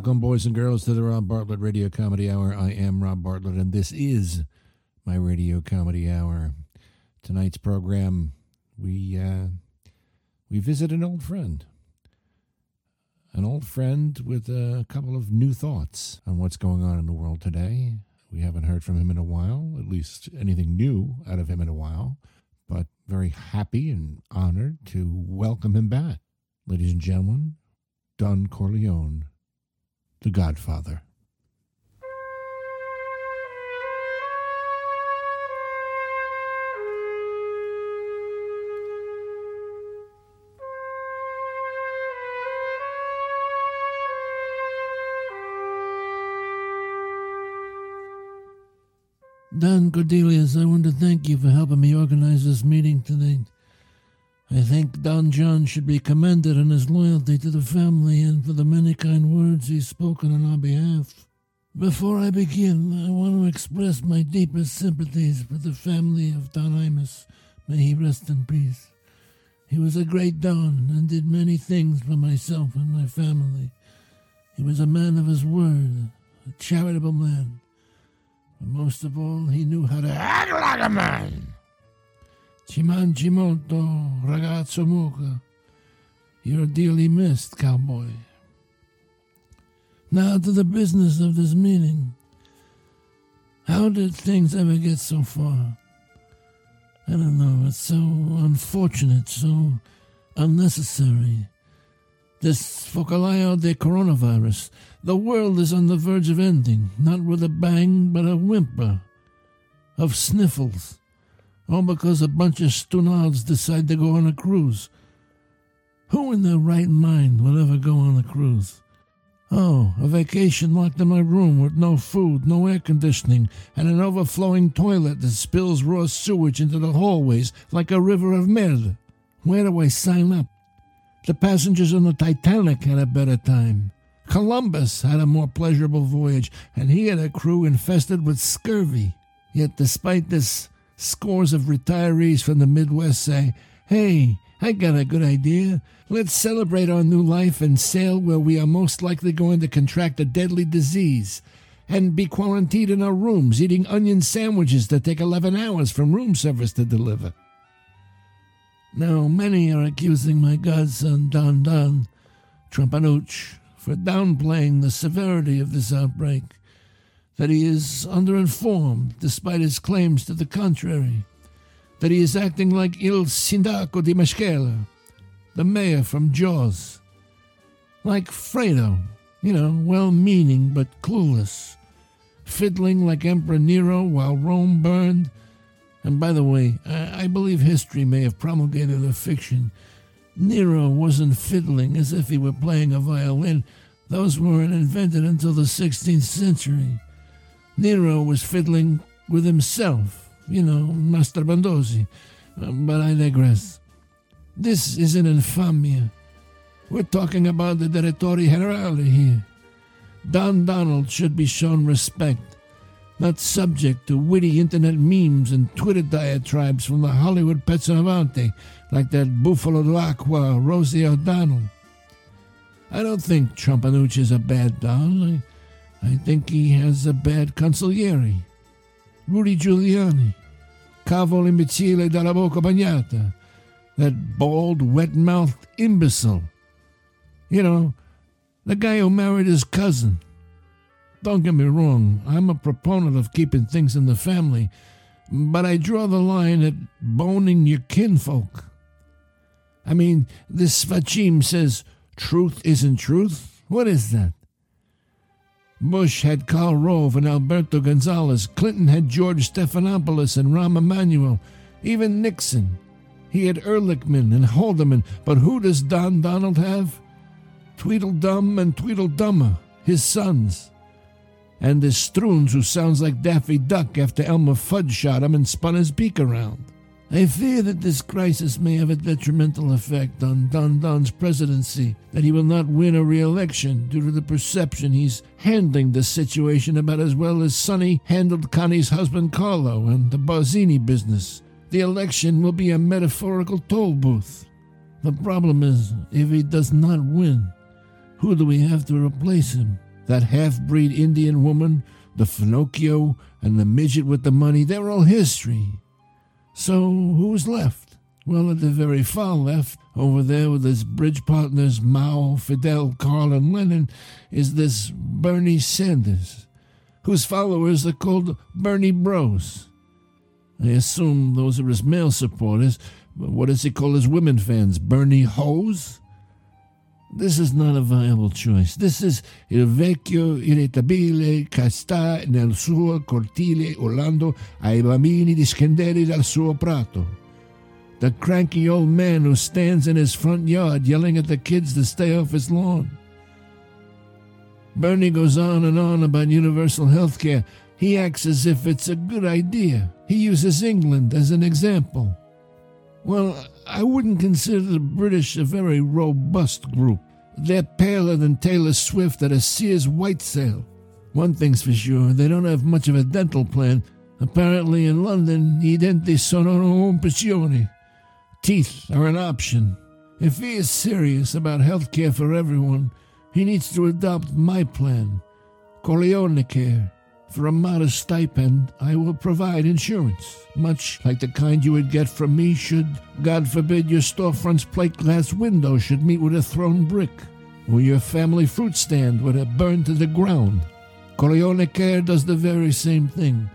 Welcome, boys and girls, to the Rob Bartlett Radio Comedy Hour. I am Rob Bartlett, and this is my Radio Comedy Hour. Tonight's program, we uh, we visit an old friend, an old friend with a couple of new thoughts on what's going on in the world today. We haven't heard from him in a while, at least anything new out of him in a while, but very happy and honored to welcome him back. Ladies and gentlemen, Don Corleone, the Godfather. Don Cordelius, I want to thank you for helping me organize this meeting tonight. I think Don John should be commended on his loyalty to the family and for the many kind words he's spoken on our behalf. Before I begin, I want to express my deepest sympathies for the family of Don Imus. May he rest in peace. He was a great Don and did many things for myself and my family. He was a man of his word, a charitable man. But most of all, he knew how to act like a man. Ci mangi molto, ragazzo Mucca. You're dearly missed, cowboy. Now to the business of this meeting. How did things ever get so far? I don't know. It's so unfortunate, so unnecessary. This focolaio de coronavirus. The world is on the verge of ending, not with a bang, but a whimper of sniffles. All because a bunch of stunards decide to go on a cruise. Who in their right mind will ever go on a cruise? Oh, a vacation locked in my room with no food, no air conditioning, and an overflowing toilet that spills raw sewage into the hallways like a river of merde. Where do I sign up? The passengers on the Titanic had a better time. Columbus had a more pleasurable voyage, and he had a crew infested with scurvy. Yet, despite this, scores of retirees from the Midwest say, Hey, I got a good idea. Let's celebrate our new life and sail where we are most likely going to contract a deadly disease and be quarantined in our rooms eating onion sandwiches that take 11 hours from room service to deliver. Now, many are accusing my godson Don Don Trampanuch for downplaying the severity of this outbreak, that he is underinformed despite his claims to the contrary, that he is acting like Il Sindaco di Mescala, the mayor from Jaws, like Fredo, you know, well meaning but clueless, fiddling like Emperor Nero while Rome burned and by the way, I, I believe history may have promulgated a fiction. Nero wasn't fiddling as if he were playing a violin. Those weren't invented until the 16th century. Nero was fiddling with himself, you know, masturbandosi. Um, but I digress. This is an infamia. We're talking about the Direttori Generale here. Don Donald should be shown respect not subject to witty internet memes and Twitter diatribes from the Hollywood Pezzonavante like that Buffalo d'Aqua Rosie O'Donnell. I don't think Trampanucci is a bad Don. I, think he has a bad consigliere. Rudy Giuliani, Cavo l'imbecille dalla bocca bagnata, that bald, wet-mouthed imbecile. You know, the guy who married his cousin. Don't get me wrong, I'm a proponent of keeping things in the family, but I draw the line at boning your kinfolk. I mean, this Svachim says truth isn't truth. What is that? Bush had Karl Rove and Alberto Gonzales. Clinton had George Stephanopoulos and Rahm Emanuel. Even Nixon. He had Ehrlichman and Haldeman. But who does Don Donald have? Tweedledum and Tweedledummer, his sons and there's Struns who sounds like Daffy Duck after Elmer Fudd shot him and spun his beak around. I fear that this crisis may have a detrimental effect on Don Don's presidency, that he will not win a re-election due to the perception he's handling the situation about as well as Sonny handled Connie's husband Carlo and the Barzini business. The election will be a metaphorical toll booth. The problem is, if he does not win, Who do we have to replace him? That half breed Indian woman, the Finocchio, and the midget with the money, they're all history. So who's left? Well, at the very far left, over there with his bridge partners Mao, Fidel, Karl, and Lenin, is this Bernie Sanders, whose followers are called Bernie Bros. I assume those are his male supporters, but what does he call his women fans? Bernie Hoes? This is not a viable choice. This is il vecchio irritabile che sta nel suo cortile urlando ai bambini di scendere dal suo prato. The cranky old man who stands in his front yard yelling at the kids to stay off his lawn. Bernie goes on and on about universal health care. He acts as if it's a good idea. He uses England as an example. Well, I wouldn't consider the British a very robust group. They're paler than Taylor Swift at a Sears white sale. One thing's for sure, they don't have much of a dental plan. Apparently in London, i denti sono un un'opzione. Teeth are an option. If he is serious about health care for everyone, he needs to adopt my plan, Corleone Care. For a modest stipend, I will provide insurance, much like the kind you would get from me should, God forbid, your storefront's plate glass window should meet with a thrown brick, or your family fruit stand would have burned to the ground. Corleone Care does the very same thing.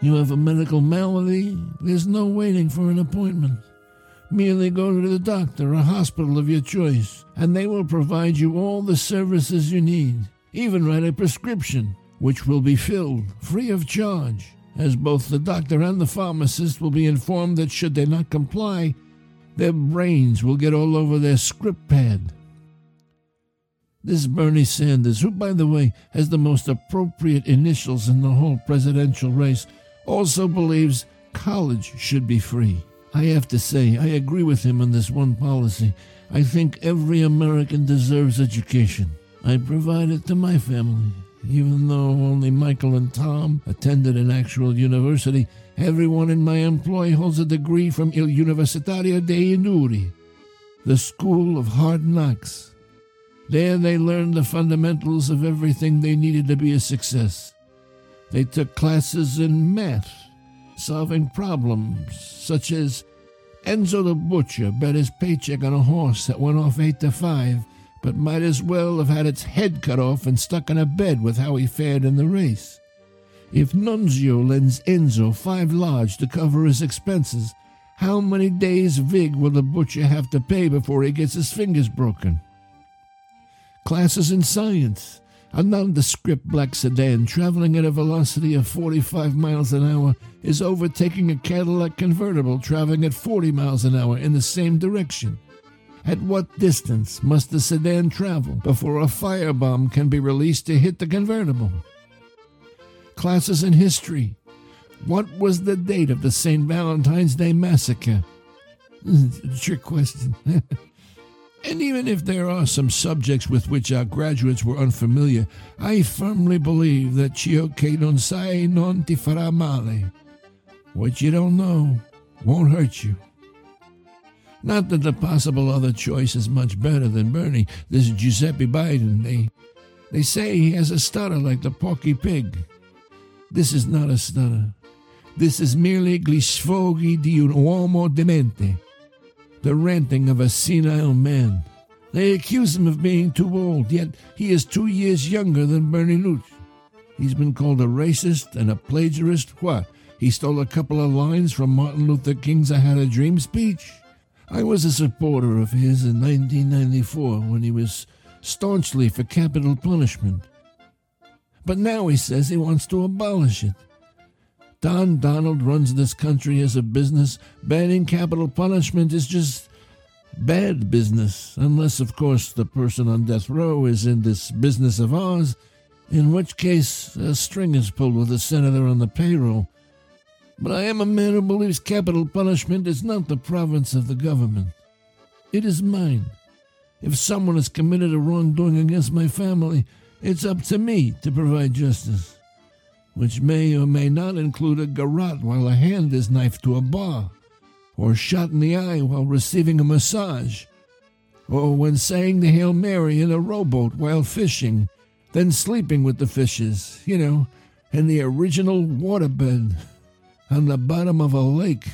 You have a medical malady, there's no waiting for an appointment. Merely go to the doctor or hospital of your choice, and they will provide you all the services you need, even write a prescription which will be filled free of charge, as both the doctor and the pharmacist will be informed that should they not comply, their brains will get all over their script pad. This Bernie Sanders, who, by the way, has the most appropriate initials in the whole presidential race, also believes college should be free. I have to say, I agree with him on this one policy. I think every American deserves education. I provide it to my family. Even though only Michael and Tom attended an actual university, everyone in my employ holds a degree from Il Universitario dei Inuri, the school of hard knocks. There they learned the fundamentals of everything they needed to be a success. They took classes in math, solving problems such as Enzo the butcher bet his paycheck on a horse that went off eight to five but might as well have had its head cut off and stuck in a bed with how he fared in the race. If Nunzio lends Enzo five large to cover his expenses, how many days Vig will the butcher have to pay before he gets his fingers broken? Classes in science. A nondescript black sedan traveling at a velocity of 45 miles an hour is overtaking a Cadillac convertible traveling at 40 miles an hour in the same direction. At what distance must the sedan travel before a firebomb can be released to hit the convertible? Classes in history. What was the date of the St. Valentine's Day massacre? Trick question. and even if there are some subjects with which our graduates were unfamiliar, I firmly believe that ciò che non sai non ti farà male. What you don't know won't hurt you. Not that the possible other choice is much better than Bernie, this Giuseppe Biden. They, they say he has a stutter like the porky pig. This is not a stutter. This is merely gli sfoghi di un uomo demente, the ranting of a senile man. They accuse him of being too old, yet he is two years younger than Bernie Luch. He's been called a racist and a plagiarist. What? He stole a couple of lines from Martin Luther King's I Had a Dream speech? I was a supporter of his in 1994 when he was staunchly for capital punishment. But now he says he wants to abolish it. Don Donald runs this country as a business. Banning capital punishment is just bad business, unless, of course, the person on death row is in this business of ours, in which case a string is pulled with a senator on the payroll but I am a man who believes capital punishment is not the province of the government. It is mine. If someone has committed a wrongdoing against my family, it's up to me to provide justice, which may or may not include a garrote while a hand is knifed to a bar, or shot in the eye while receiving a massage, or when saying the Hail Mary in a rowboat while fishing, then sleeping with the fishes, you know, in the original waterbed on the bottom of a lake.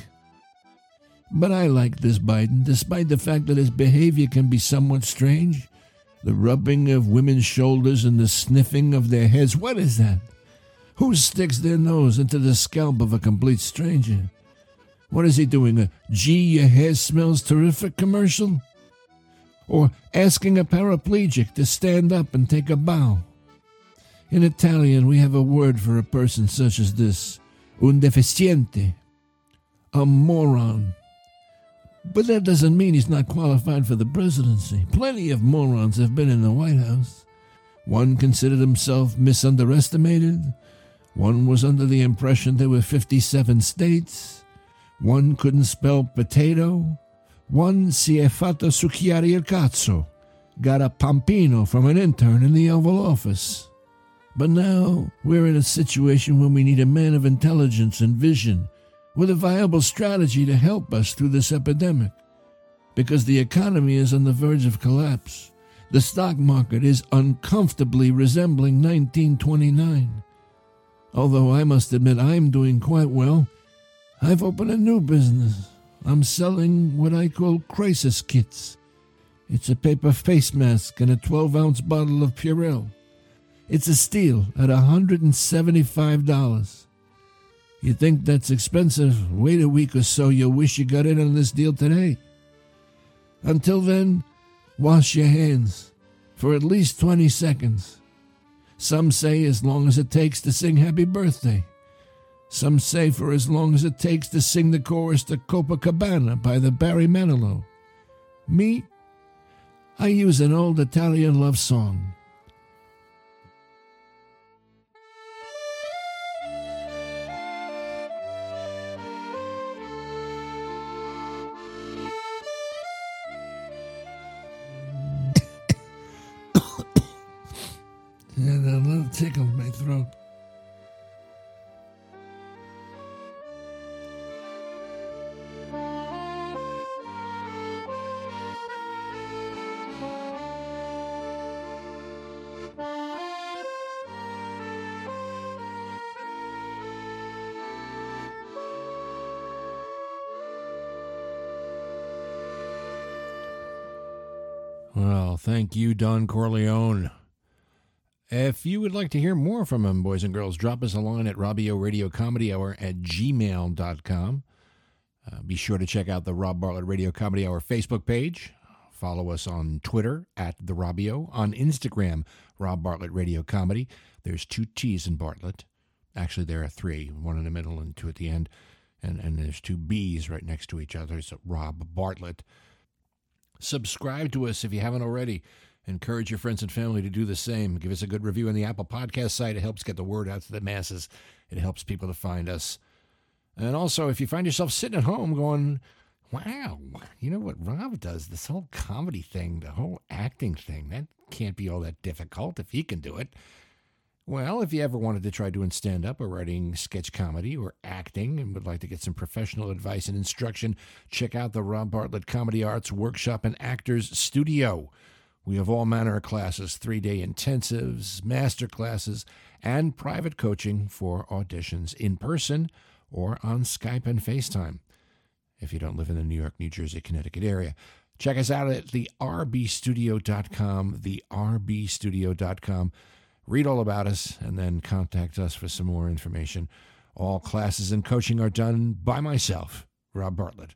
But I like this Biden, despite the fact that his behavior can be somewhat strange. The rubbing of women's shoulders and the sniffing of their heads. What is that? Who sticks their nose into the scalp of a complete stranger? What is he doing? A gee, your hair smells terrific commercial? Or asking a paraplegic to stand up and take a bow? In Italian, we have a word for a person such as this un deficiente, a moron. But that doesn't mean he's not qualified for the presidency. Plenty of morons have been in the White House. One considered himself misunderestimated. One was under the impression there were 57 states. One couldn't spell potato. One si è fatto succhiare il cazzo. Got a pampino from an intern in the Oval Office. But now we're in a situation when we need a man of intelligence and vision with a viable strategy to help us through this epidemic. Because the economy is on the verge of collapse. The stock market is uncomfortably resembling 1929. Although I must admit I'm doing quite well, I've opened a new business. I'm selling what I call crisis kits. It's a paper face mask and a 12 ounce bottle of Purell. It's a steal at $175. You think that's expensive? Wait a week or so, you'll wish you got in on this deal today. Until then, wash your hands for at least 20 seconds. Some say as long as it takes to sing happy birthday. Some say for as long as it takes to sing the chorus to Copacabana by the Barry Manilow. Me, I use an old Italian love song. Tickle my throat. Well, thank you, Don Corleone. If you would like to hear more from him, boys and girls, drop us a line at Robbio Radio Comedy Hour at gmail.com. Uh, be sure to check out the Rob Bartlett Radio Comedy Hour Facebook page. Follow us on Twitter at The Robbio, on Instagram, Rob Bartlett Radio Comedy. There's two T's in Bartlett. Actually, there are three, one in the middle and two at the end. And, and there's two B's right next to each other. So Rob Bartlett. Subscribe to us if you haven't already. Encourage your friends and family to do the same. Give us a good review on the Apple Podcast site. It helps get the word out to the masses. It helps people to find us. And also, if you find yourself sitting at home going, wow, you know what Rob does? This whole comedy thing, the whole acting thing, that can't be all that difficult if he can do it. Well, if you ever wanted to try doing stand up or writing sketch comedy or acting and would like to get some professional advice and instruction, check out the Rob Bartlett Comedy Arts Workshop and Actors Studio. We have all manner of classes, three day intensives, master classes, and private coaching for auditions in person or on Skype and FaceTime. If you don't live in the New York, New Jersey, Connecticut area, check us out at therbstudio.com, therbstudio.com. Read all about us and then contact us for some more information. All classes and coaching are done by myself, Rob Bartlett,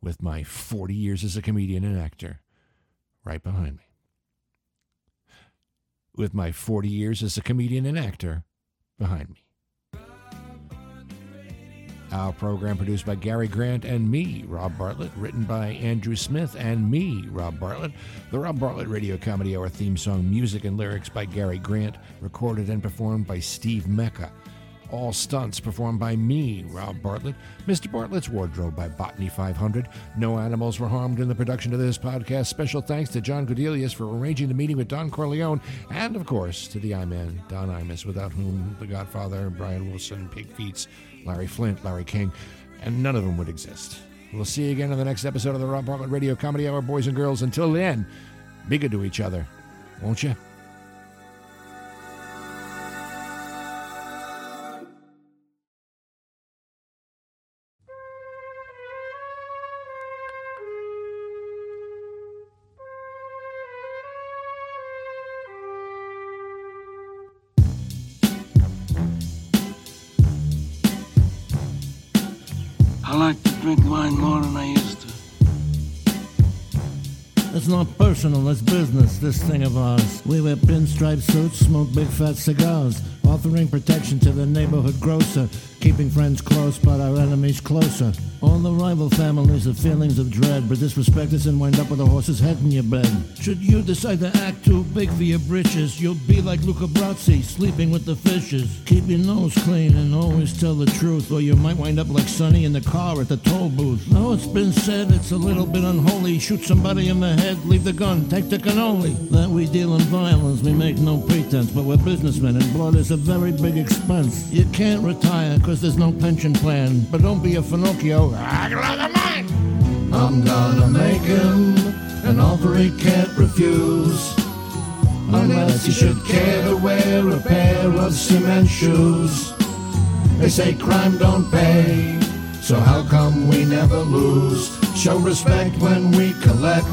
with my 40 years as a comedian and actor right behind me with my 40 years as a comedian and actor behind me. Our program produced by Gary Grant and me, Rob Bartlett, written by Andrew Smith and me, Rob Bartlett. The Rob Bartlett Radio Comedy Hour theme song, music and lyrics by Gary Grant, recorded and performed by Steve Mecca. All stunts performed by me, Rob Bartlett. Mr. Bartlett's wardrobe by Botany 500. No animals were harmed in the production of this podcast. Special thanks to John Godelius for arranging the meeting with Don Corleone, and of course to the I-Man, Don Imus, without whom The Godfather, Brian Wilson, Pig Feets, Larry Flynt, Larry King, and none of them would exist. We'll see you again in the next episode of the Rob Bartlett Radio Comedy Hour, boys and girls. Until then, be good to each other, won't you? I like to drink wine more than I used to. It's not personal, it's business, this thing of ours. We wear pinstripe suits, smoke big fat cigars, offering protection to the neighborhood grocer, keeping friends close but our enemies closer. All the rival families have feelings of dread, but disrespect us and wind up with a horse's head in your bed. Should you decide to act too big for your britches, you'll be like Luca Brasi, sleeping with the fishes. Keep your nose clean and always tell the truth, or you might wind up like Sonny in the car at the toll booth. Now it's been said it's a little bit unholy. Shoot somebody in the head, leave the gun, take the cannoli. That we deal in violence, we make no pretense, but we're businessmen and blood is a very big expense. You can't retire cause there's no pension plan, but don't be a Finocchio. I'm gonna make him an offer he can't refuse. Unless he should care to wear a pair of cement shoes. They say crime don't pay, so how come we never lose? Show respect when we collect.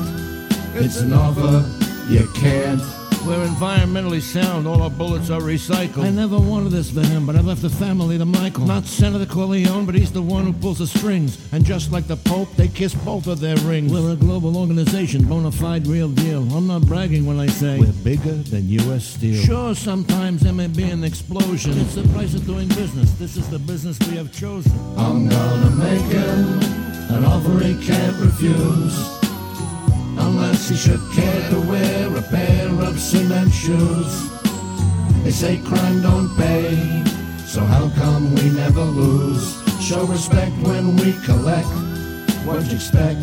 It's an offer you can't. We're environmentally sound, all our bullets are recycled. I never wanted this for him, but I left the family to Michael. Not Senator Corleone, but he's the one who pulls the strings. And just like the Pope, they kiss both of their rings. We're a global organization, bona fide, real deal. I'm not bragging when I say We're bigger than U.S. Steel. Sure, sometimes there may be an explosion. It's the price of doing business. This is the business we have chosen. I'm gonna make him an offer he can't refuse. Unless he should care to wear a pair of cement shoes. They say crime don't pay, so how come we never lose? Show respect when we collect. What you expect?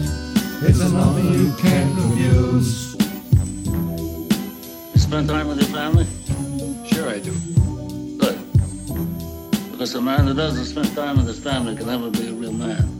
It's an offer you can't refuse. You spend time with your family? Sure I do. Good. Because a man who doesn't spend time with his family can never be a real man.